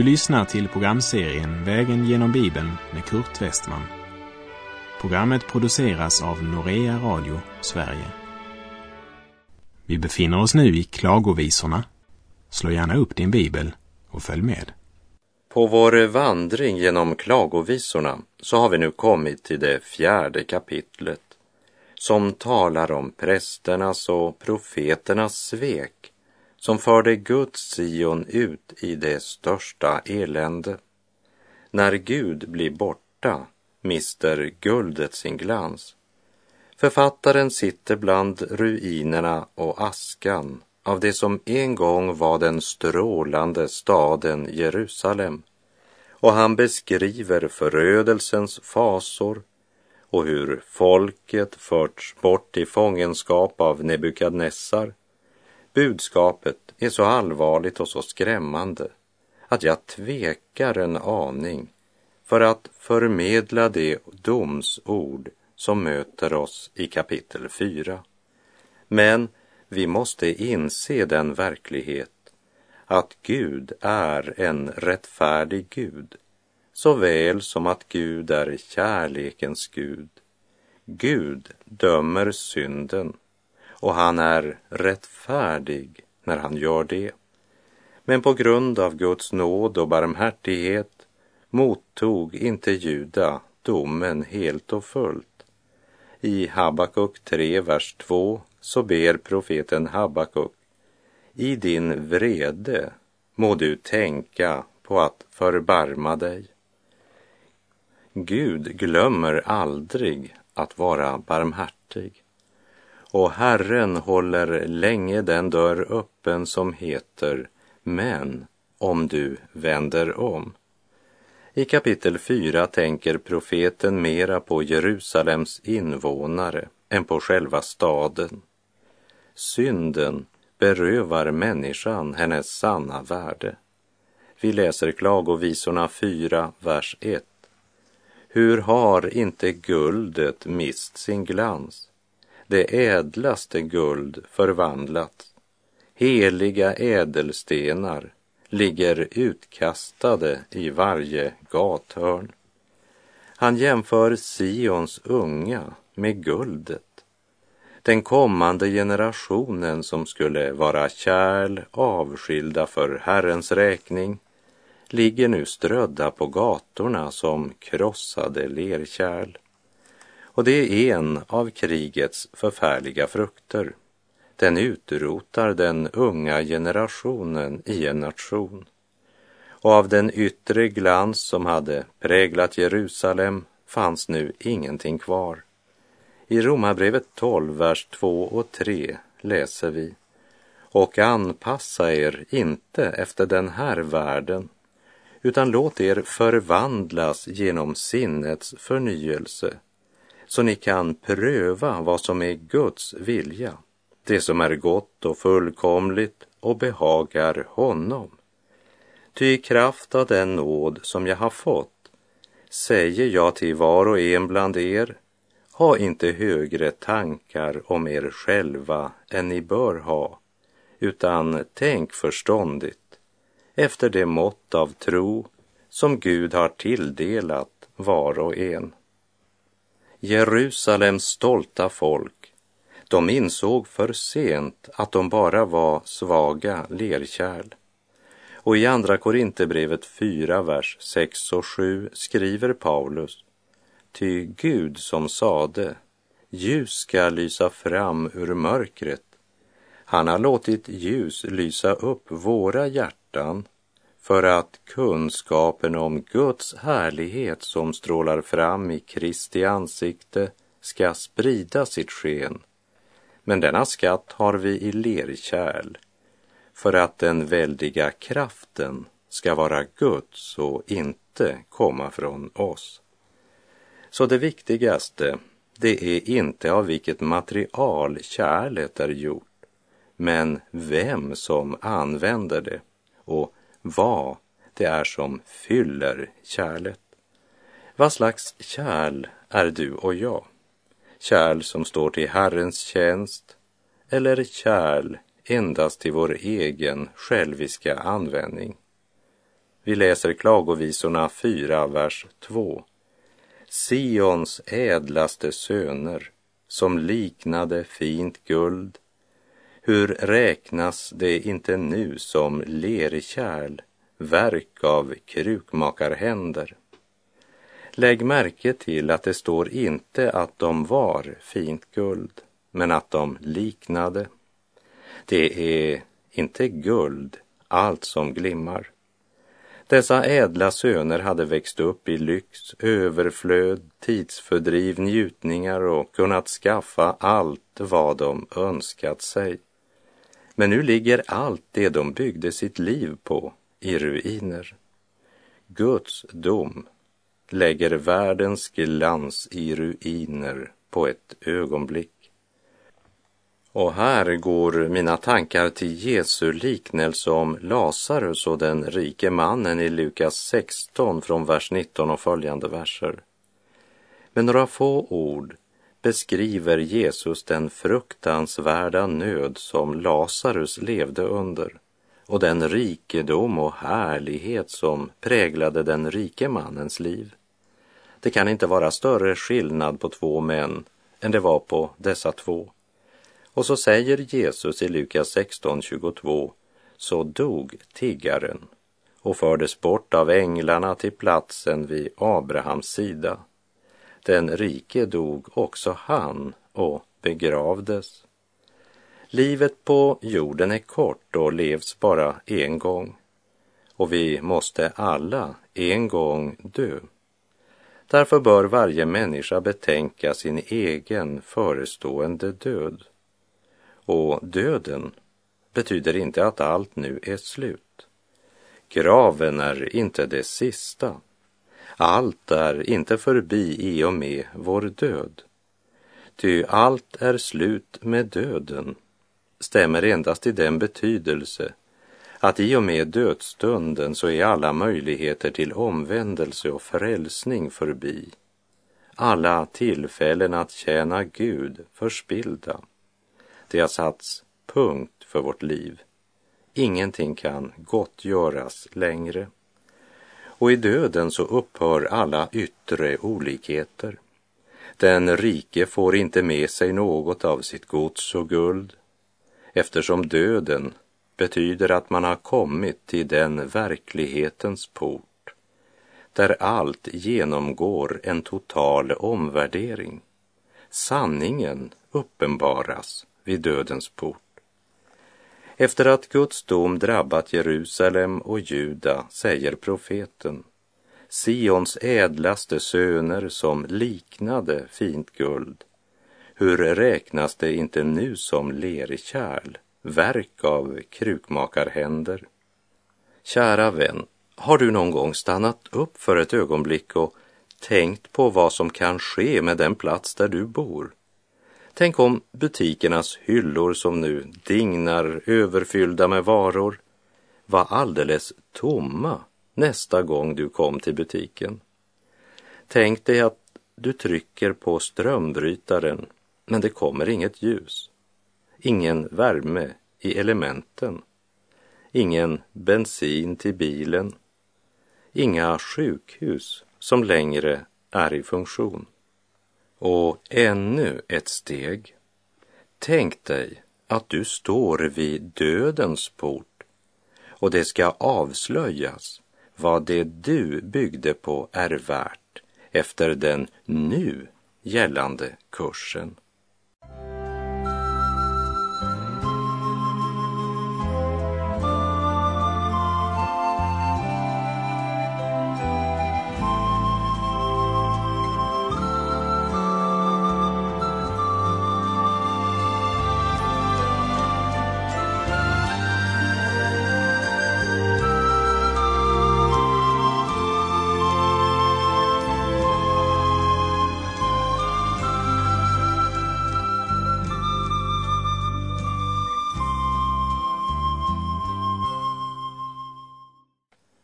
Du lyssnar till programserien Vägen genom Bibeln med Kurt Westman. Programmet produceras av Norea Radio Sverige. Vi befinner oss nu i Klagovisorna. Slå gärna upp din bibel och följ med. På vår vandring genom Klagovisorna så har vi nu kommit till det fjärde kapitlet som talar om prästernas och profeternas svek som förde Guds Sion ut i det största elände. När Gud blir borta mister guldet sin glans. Författaren sitter bland ruinerna och askan av det som en gång var den strålande staden Jerusalem och han beskriver förödelsens fasor och hur folket förts bort i fångenskap av Nebukadnessar. Budskapet är så allvarligt och så skrämmande att jag tvekar en aning för att förmedla det domsord som möter oss i kapitel 4. Men vi måste inse den verklighet att Gud är en rättfärdig Gud, såväl som att Gud är kärlekens Gud. Gud dömer synden och han är rättfärdig när han gör det. Men på grund av Guds nåd och barmhärtighet mottog inte Juda domen helt och fullt. I Habakuk 3, vers 2 så ber profeten Habakuk i din vrede må du tänka på att förbarma dig. Gud glömmer aldrig att vara barmhärtig och Herren håller länge den dörr öppen som heter men om du vänder om. I kapitel 4 tänker profeten mera på Jerusalems invånare än på själva staden. Synden berövar människan hennes sanna värde. Vi läser Klagovisorna 4, vers 1. Hur har inte guldet mist sin glans? Det ädlaste guld förvandlat. Heliga ädelstenar ligger utkastade i varje gathörn. Han jämför Sions unga med guldet den kommande generationen som skulle vara kärl avskilda för Herrens räkning ligger nu strödda på gatorna som krossade lerkärl. Och det är en av krigets förfärliga frukter. Den utrotar den unga generationen i en nation. Och av den yttre glans som hade präglat Jerusalem fanns nu ingenting kvar. I Romarbrevet 12, vers 2 och 3 läser vi och anpassa er inte efter den här världen utan låt er förvandlas genom sinnets förnyelse så ni kan pröva vad som är Guds vilja, det som är gott och fullkomligt och behagar honom. Ty i kraft av den nåd som jag har fått säger jag till var och en bland er ha inte högre tankar om er själva än ni bör ha, utan tänk förståndigt efter det mått av tro som Gud har tilldelat var och en. Jerusalems stolta folk, de insåg för sent att de bara var svaga lerkärl. Och i Andra Korinthierbrevet 4, vers 6 och 7 skriver Paulus Ty Gud som sade, ljus ska lysa fram ur mörkret. Han har låtit ljus lysa upp våra hjärtan för att kunskapen om Guds härlighet som strålar fram i Kristi ansikte ska sprida sitt sken. Men denna skatt har vi i lerkärl för att den väldiga kraften ska vara Guds och inte komma från oss. Så det viktigaste, det är inte av vilket material kärlet är gjort, men vem som använder det och vad det är som fyller kärlet. Vad slags kärl är du och jag? Kärl som står till Herrens tjänst eller kärl endast till vår egen själviska användning? Vi läser Klagovisorna 4, vers 2. Sions ädlaste söner, som liknade fint guld, hur räknas det inte nu som lerkärl, verk av krukmakarhänder? Lägg märke till att det står inte att de var fint guld, men att de liknade. Det är inte guld, allt som glimmar. Dessa ädla söner hade växt upp i lyx, överflöd, tidsfördriv, njutningar och kunnat skaffa allt vad de önskat sig. Men nu ligger allt det de byggde sitt liv på i ruiner. Guds dom lägger världens glans i ruiner på ett ögonblick. Och här går mina tankar till Jesu liknelse om Lazarus och den rike mannen i Lukas 16 från vers 19 och följande verser. Med några få ord beskriver Jesus den fruktansvärda nöd som Lazarus levde under och den rikedom och härlighet som präglade den rike mannens liv. Det kan inte vara större skillnad på två män än det var på dessa två. Och så säger Jesus i Lukas 16.22 så dog tiggaren och fördes bort av änglarna till platsen vid Abrahams sida. Den rike dog också han och begravdes. Livet på jorden är kort och levs bara en gång och vi måste alla en gång dö. Därför bör varje människa betänka sin egen förestående död. Och döden betyder inte att allt nu är slut. Graven är inte det sista. Allt är inte förbi i och med vår död. Ty allt är slut med döden stämmer endast i den betydelse att i och med dödsstunden så är alla möjligheter till omvändelse och frälsning förbi. Alla tillfällen att tjäna Gud förspillda. Det har satts punkt för vårt liv. Ingenting kan gottgöras längre. Och i döden så upphör alla yttre olikheter. Den rike får inte med sig något av sitt gods och guld eftersom döden betyder att man har kommit till den verklighetens port där allt genomgår en total omvärdering. Sanningen uppenbaras vid dödens port. Efter att Guds dom drabbat Jerusalem och Juda säger profeten Sions ädlaste söner som liknade fint guld. Hur räknas det inte nu som lerkärl, verk av krukmakarhänder? Kära vän, har du någon gång stannat upp för ett ögonblick och tänkt på vad som kan ske med den plats där du bor? Tänk om butikernas hyllor som nu dignar överfyllda med varor var alldeles tomma nästa gång du kom till butiken. Tänk dig att du trycker på strömbrytaren men det kommer inget ljus, ingen värme i elementen, ingen bensin till bilen, inga sjukhus som längre är i funktion. Och ännu ett steg. Tänk dig att du står vid dödens port och det ska avslöjas vad det du byggde på är värt efter den nu gällande kursen.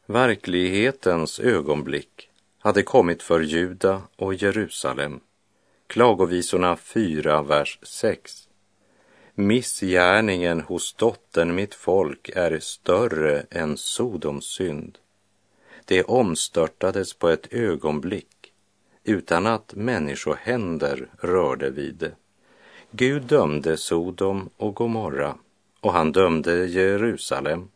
Verklighetens ögonblick hade kommit för Juda och Jerusalem. Klagovisorna 4, vers 6. Missgärningen hos dottern mitt folk är större än Sodoms synd. Det omstörtades på ett ögonblick utan att människohänder rörde vid det. Gud dömde Sodom och Gomorra och han dömde Jerusalem.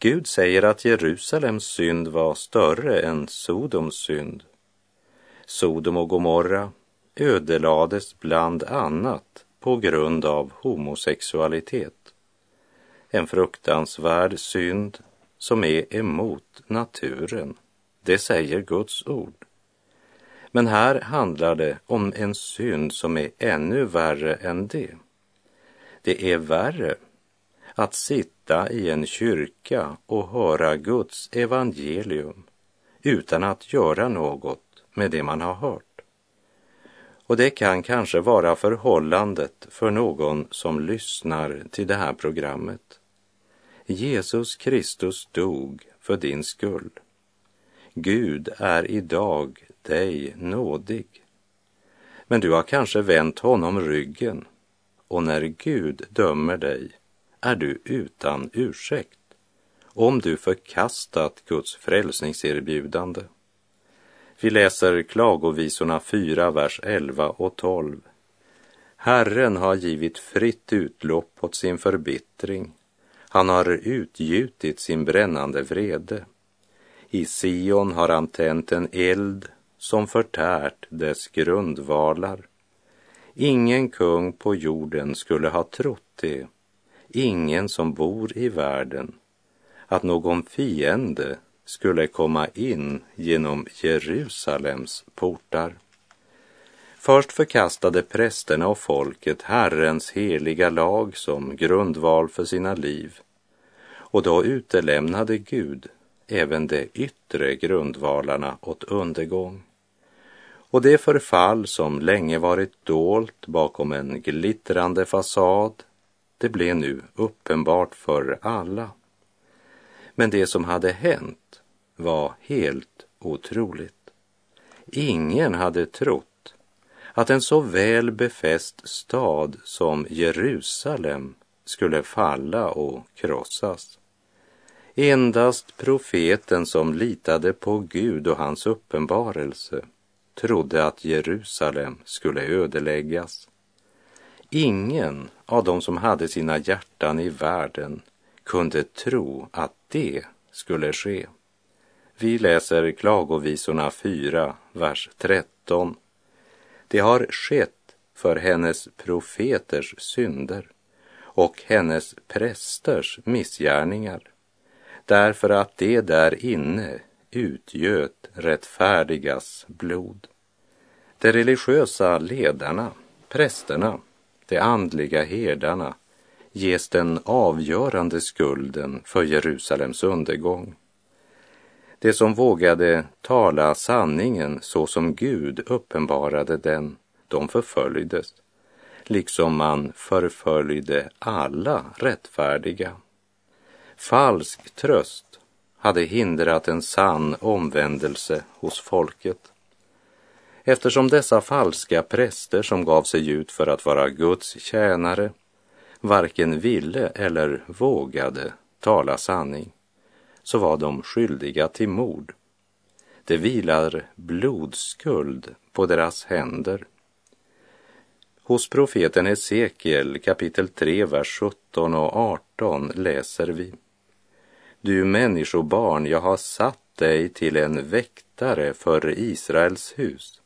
Gud säger att Jerusalems synd var större än Sodoms synd. Sodom och Gomorra ödelades bland annat på grund av homosexualitet. En fruktansvärd synd som är emot naturen. Det säger Guds ord. Men här handlar det om en synd som är ännu värre än det. Det är värre att sitta i en kyrka och höra Guds evangelium utan att göra något med det man har hört. Och det kan kanske vara förhållandet för någon som lyssnar till det här programmet. Jesus Kristus dog för din skull. Gud är idag dig nådig. Men du har kanske vänt honom ryggen och när Gud dömer dig är du utan ursäkt om du förkastat Guds frälsningserbjudande. Vi läser Klagovisorna 4, vers 11 och 12. Herren har givit fritt utlopp åt sin förbittring. Han har utgjutit sin brännande vrede. I Sion har han tänt en eld som förtärt dess grundvalar. Ingen kung på jorden skulle ha trott det, ingen som bor i världen, att någon fiende skulle komma in genom Jerusalems portar. Först förkastade prästerna och folket Herrens heliga lag som grundval för sina liv och då utelämnade Gud även de yttre grundvalarna åt undergång. Och det förfall som länge varit dolt bakom en glittrande fasad, det blev nu uppenbart för alla. Men det som hade hänt var helt otroligt. Ingen hade trott att en så väl befäst stad som Jerusalem skulle falla och krossas. Endast profeten som litade på Gud och hans uppenbarelse trodde att Jerusalem skulle ödeläggas. Ingen av dem som hade sina hjärtan i världen kunde tro att det skulle ske. Vi läser Klagovisorna 4, vers 13. Det har skett för hennes profeters synder och hennes prästers missgärningar, därför att det där inne utgöt rättfärdigas blod. De religiösa ledarna, prästerna, de andliga herdarna ges den avgörande skulden för Jerusalems undergång. De som vågade tala sanningen så som Gud uppenbarade den, de förföljdes, liksom man förföljde alla rättfärdiga. Falsk tröst hade hindrat en sann omvändelse hos folket. Eftersom dessa falska präster som gav sig ut för att vara Guds tjänare varken ville eller vågade tala sanning, så var de skyldiga till mord. Det vilar blodskuld på deras händer. Hos profeten Hesekiel kapitel 3, vers 17 och 18 läser vi. Du människobarn, jag har satt dig till en väktare för Israels hus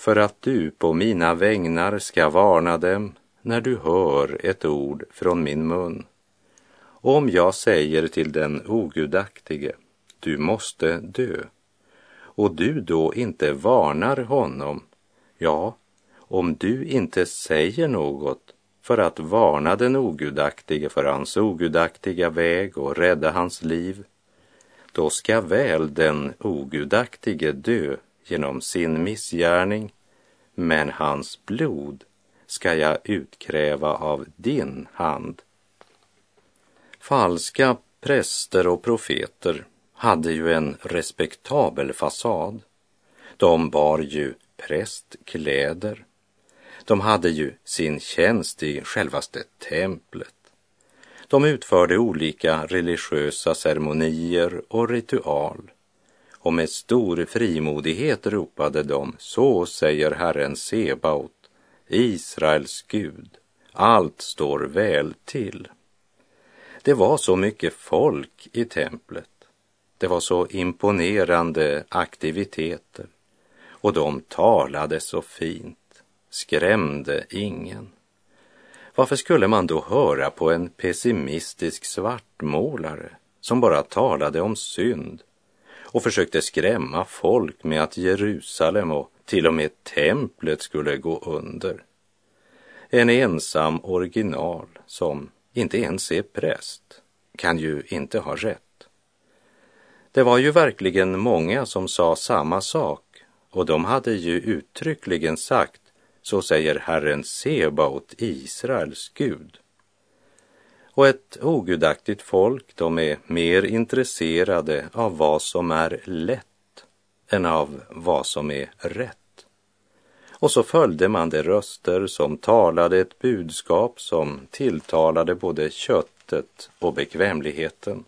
för att du på mina vägnar ska varna dem när du hör ett ord från min mun. Om jag säger till den ogudaktige, du måste dö, och du då inte varnar honom, ja, om du inte säger något för att varna den ogudaktige för hans ogudaktiga väg och rädda hans liv, då ska väl den ogudaktige dö genom sin missgärning, men hans blod ska jag utkräva av din hand. Falska präster och profeter hade ju en respektabel fasad. De bar ju prästkläder. De hade ju sin tjänst i självaste templet. De utförde olika religiösa ceremonier och ritual och med stor frimodighet ropade de, så säger Herren Sebaot, Israels Gud, allt står väl till. Det var så mycket folk i templet. Det var så imponerande aktiviteter och de talade så fint, skrämde ingen. Varför skulle man då höra på en pessimistisk svartmålare som bara talade om synd och försökte skrämma folk med att Jerusalem och till och med templet skulle gå under? En ensam original som inte ens är präst kan ju inte ha rätt. Det var ju verkligen många som sa samma sak och de hade ju uttryckligen sagt så säger Herren Sebaot, Israels Gud. Och ett ogudaktigt folk, de är mer intresserade av vad som är lätt än av vad som är rätt. Och så följde man de röster som talade ett budskap som tilltalade både köttet och bekvämligheten.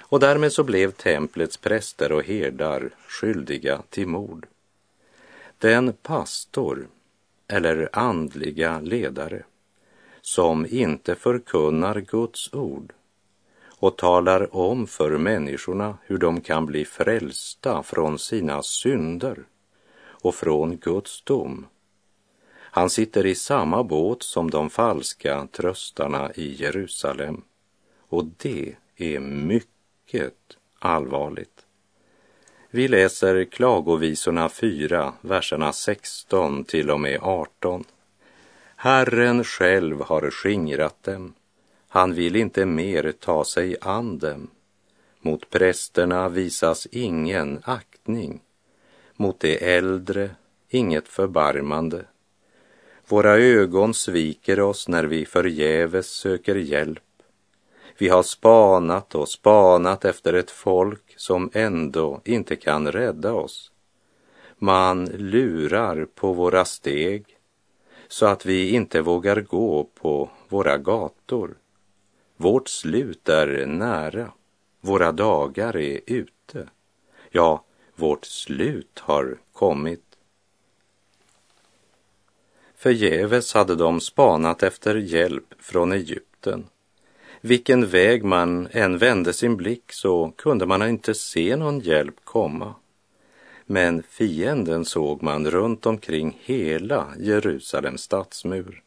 Och därmed så blev templets präster och herdar skyldiga till mord. Den pastor eller andliga ledare som inte förkunnar Guds ord och talar om för människorna hur de kan bli frälsta från sina synder och från Guds dom. Han sitter i samma båt som de falska tröstarna i Jerusalem och det är mycket allvarligt. Vi läser Klagovisorna 4, verserna 16 till och med 18. Herren själv har skingrat dem. Han vill inte mer ta sig an dem. Mot prästerna visas ingen aktning. Mot de äldre inget förbarmande. Våra ögon sviker oss när vi förgäves söker hjälp. Vi har spanat och spanat efter ett folk som ändå inte kan rädda oss. Man lurar på våra steg så att vi inte vågar gå på våra gator. Vårt slut är nära. Våra dagar är ute. Ja, vårt slut har kommit. Förgäves hade de spanat efter hjälp från Egypten vilken väg man än vände sin blick så kunde man inte se någon hjälp komma. Men fienden såg man runt omkring hela Jerusalems stadsmur.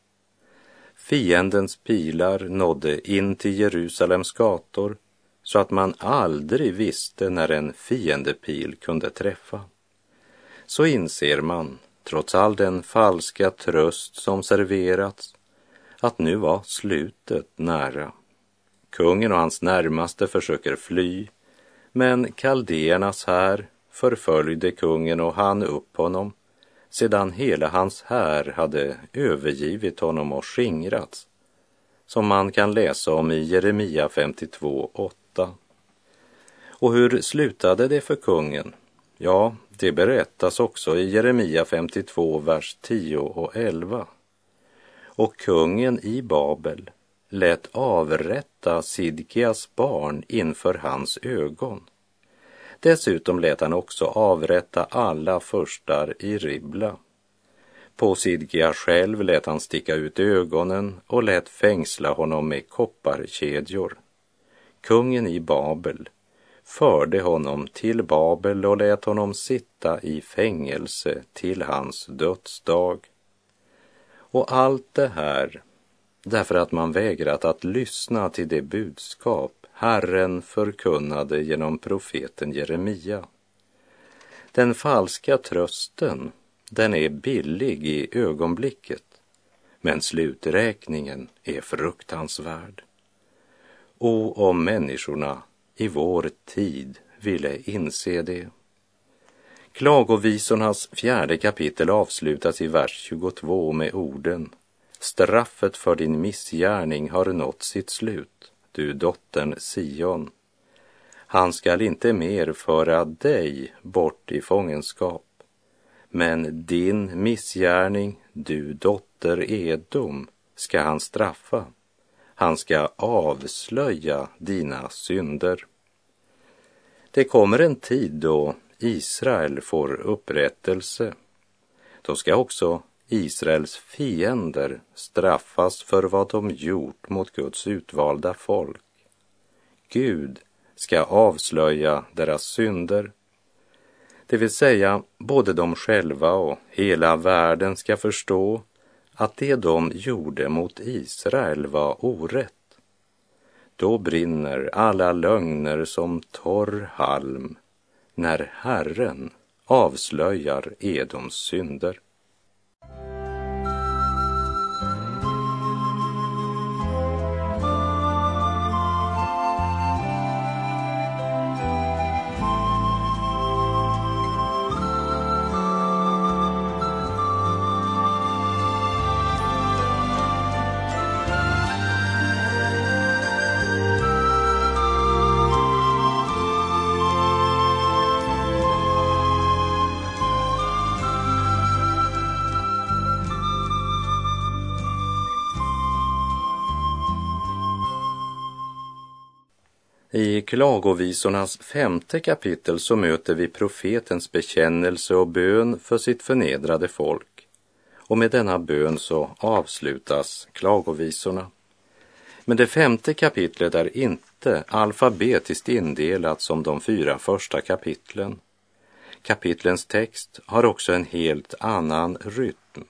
Fiendens pilar nådde in till Jerusalems gator så att man aldrig visste när en fiendepil kunde träffa. Så inser man, trots all den falska tröst som serverats, att nu var slutet nära. Kungen och hans närmaste försöker fly, men kaldéernas här förföljde kungen och han upp honom sedan hela hans här hade övergivit honom och skingrats, som man kan läsa om i Jeremia 52.8. Och hur slutade det för kungen? Ja, det berättas också i Jeremia 52, vers 10 och 11. Och kungen i Babel lät avrätta Sidkias barn inför hans ögon. Dessutom lät han också avrätta alla förstar i Ribla. På Sidgia själv lät han sticka ut ögonen och lät fängsla honom med kopparkedjor. Kungen i Babel förde honom till Babel och lät honom sitta i fängelse till hans dödsdag. Och allt det här därför att man vägrat att lyssna till det budskap Herren förkunnade genom profeten Jeremia. Den falska trösten, den är billig i ögonblicket, men sluträkningen är fruktansvärd. O, om människorna i vår tid ville inse det. Klagovisornas fjärde kapitel avslutas i vers 22 med orden Straffet för din missgärning har nått sitt slut, du dottern Sion. Han skall inte mer föra dig bort i fångenskap, men din missgärning, du dotter Edom, ska han straffa. Han ska avslöja dina synder. Det kommer en tid då Israel får upprättelse. Då ska också Israels fiender straffas för vad de gjort mot Guds utvalda folk. Gud ska avslöja deras synder. Det vill säga, både de själva och hela världen ska förstå att det de gjorde mot Israel var orätt. Då brinner alla lögner som torr halm när Herren avslöjar Edoms synder. I Klagovisornas femte kapitel så möter vi profetens bekännelse och bön för sitt förnedrade folk. Och med denna bön så avslutas Klagovisorna. Men det femte kapitlet är inte alfabetiskt indelat som de fyra första kapitlen. Kapitlens text har också en helt annan rytm.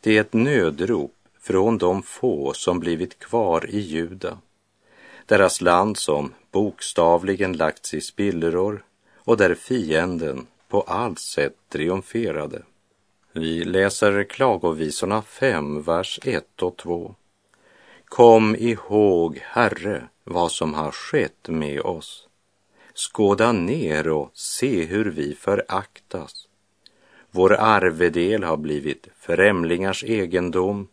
Det är ett nödrop från de få som blivit kvar i Juda deras land som bokstavligen lagts i spillror och där fienden på allt sätt triumferade. Vi läser Klagovisorna 5, vers 1 och 2. Kom ihåg, Herre, vad som har skett med oss. Skåda ner och se hur vi föraktas. Vår arvedel har blivit främlingars egendom,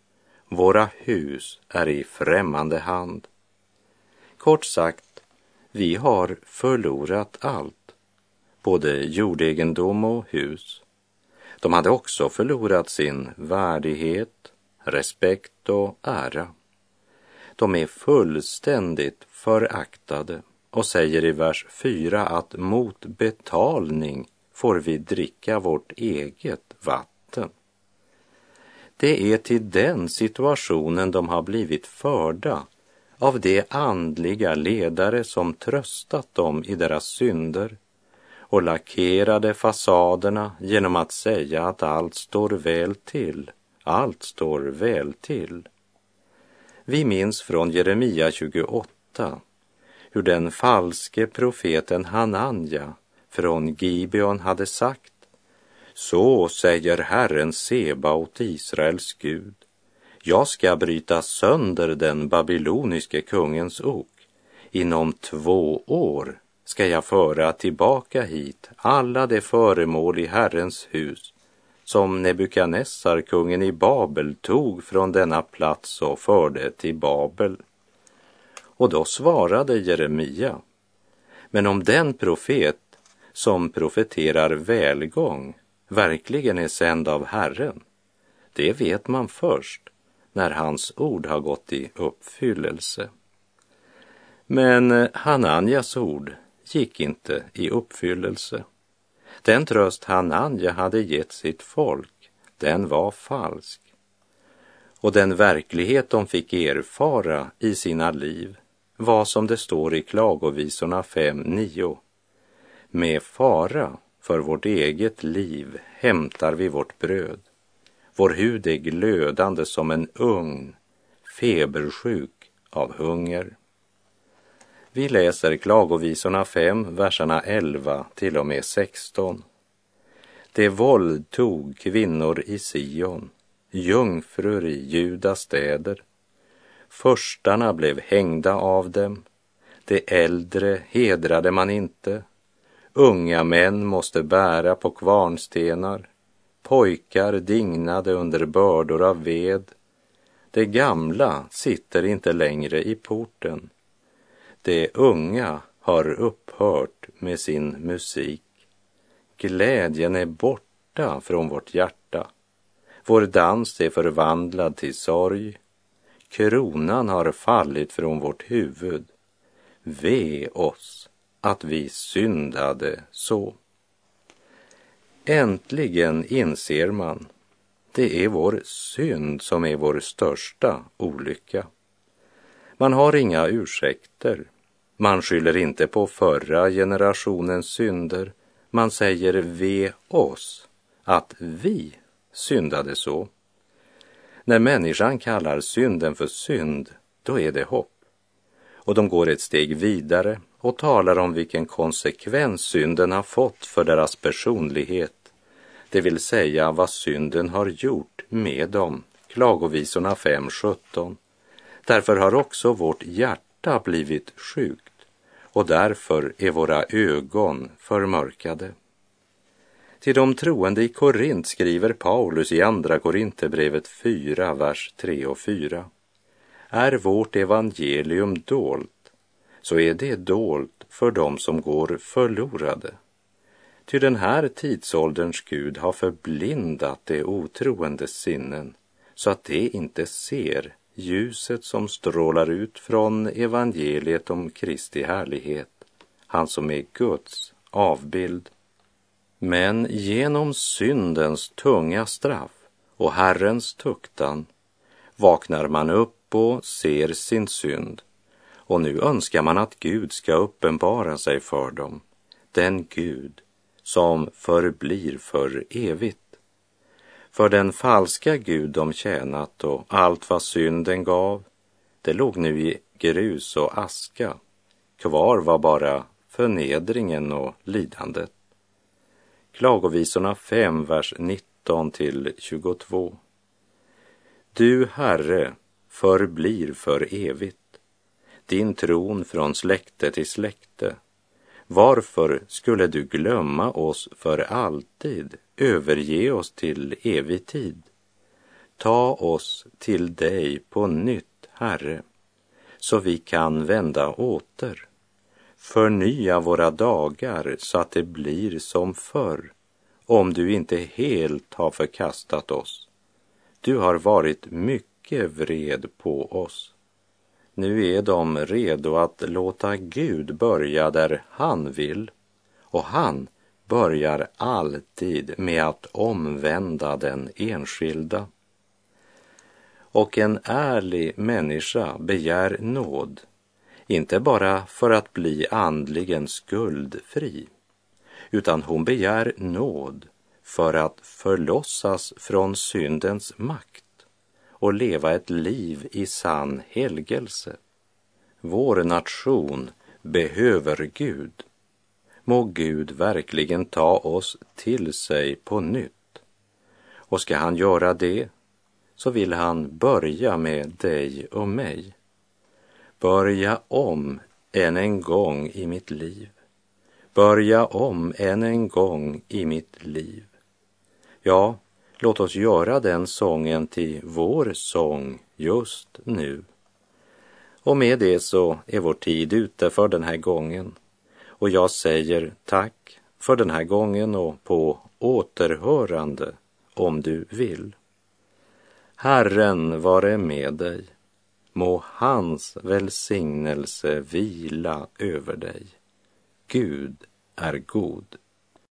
våra hus är i främmande hand. Kort sagt, vi har förlorat allt, både jordegendom och hus. De hade också förlorat sin värdighet, respekt och ära. De är fullständigt föraktade och säger i vers 4 att mot betalning får vi dricka vårt eget vatten. Det är till den situationen de har blivit förda av de andliga ledare som tröstat dem i deras synder och lackerade fasaderna genom att säga att allt står väl till, allt står väl till. Vi minns från Jeremia 28 hur den falske profeten Hananja från Gibeon hade sagt Så säger Herren Sebaot, Israels Gud. Jag ska bryta sönder den babyloniske kungens ok. Inom två år ska jag föra tillbaka hit alla de föremål i Herrens hus som Nebukadnessar, kungen i Babel, tog från denna plats och förde till Babel. Och då svarade Jeremia, men om den profet som profeterar välgång verkligen är sänd av Herren, det vet man först när hans ord har gått i uppfyllelse. Men eh, Hananjas ord gick inte i uppfyllelse. Den tröst Hananja hade gett sitt folk, den var falsk. Och den verklighet de fick erfara i sina liv var som det står i Klagovisorna 5.9. Med fara för vårt eget liv hämtar vi vårt bröd. Vår hud är glödande som en ugn, febersjuk av hunger. Vi läser Klagovisorna 5, verserna 11 till och med 16. Det våldtog kvinnor i Sion, jungfrur i Judas städer. Förstarna blev hängda av dem, de äldre hedrade man inte. Unga män måste bära på kvarnstenar Pojkar dignade under bördor av ved. De gamla sitter inte längre i porten. De unga har upphört med sin musik. Glädjen är borta från vårt hjärta. Vår dans är förvandlad till sorg. Kronan har fallit från vårt huvud. Ve oss, att vi syndade så. Äntligen inser man, det är vår synd som är vår största olycka. Man har inga ursäkter. Man skyller inte på förra generationens synder. Man säger ve oss att vi syndade så. När människan kallar synden för synd, då är det hopp. Och de går ett steg vidare och talar om vilken konsekvens synden har fått för deras personlighet, det vill säga vad synden har gjort med dem. Klagovisorna 5.17. Därför har också vårt hjärta blivit sjukt och därför är våra ögon förmörkade. Till de troende i Korint skriver Paulus i Andra Korinthierbrevet 4, vers 3 och 4. Är vårt evangelium dolt, så är det dolt för dem som går förlorade. Ty den här tidsålderns Gud har förblindat de otroendes sinnen så att de inte ser ljuset som strålar ut från evangeliet om Kristi härlighet, han som är Guds avbild. Men genom syndens tunga straff och Herrens tuktan vaknar man upp och ser sin synd och nu önskar man att Gud ska uppenbara sig för dem, den Gud som förblir för evigt. För den falska Gud de tjänat och allt vad synden gav, det låg nu i grus och aska. Kvar var bara förnedringen och lidandet. Klagovisorna 5, vers 19 till 22. Du, Herre, förblir för evigt, din tron från släkte till släkte. Varför skulle du glömma oss för alltid, överge oss till evig tid? Ta oss till dig på nytt, Herre, så vi kan vända åter. Förnya våra dagar så att det blir som förr, om du inte helt har förkastat oss. Du har varit mycket vred på oss. Nu är de redo att låta Gud börja där han vill och han börjar alltid med att omvända den enskilda. Och en ärlig människa begär nåd, inte bara för att bli andligen skuldfri, utan hon begär nåd för att förlossas från syndens makt och leva ett liv i sann helgelse. Vår nation behöver Gud. Må Gud verkligen ta oss till sig på nytt. Och ska han göra det så vill han börja med dig och mig. Börja om än en gång i mitt liv. Börja om än en gång i mitt liv. Ja, Låt oss göra den sången till vår sång just nu. Och med det så är vår tid ute för den här gången. Och jag säger tack för den här gången och på återhörande om du vill. Herren vare med dig. Må hans välsignelse vila över dig. Gud är god.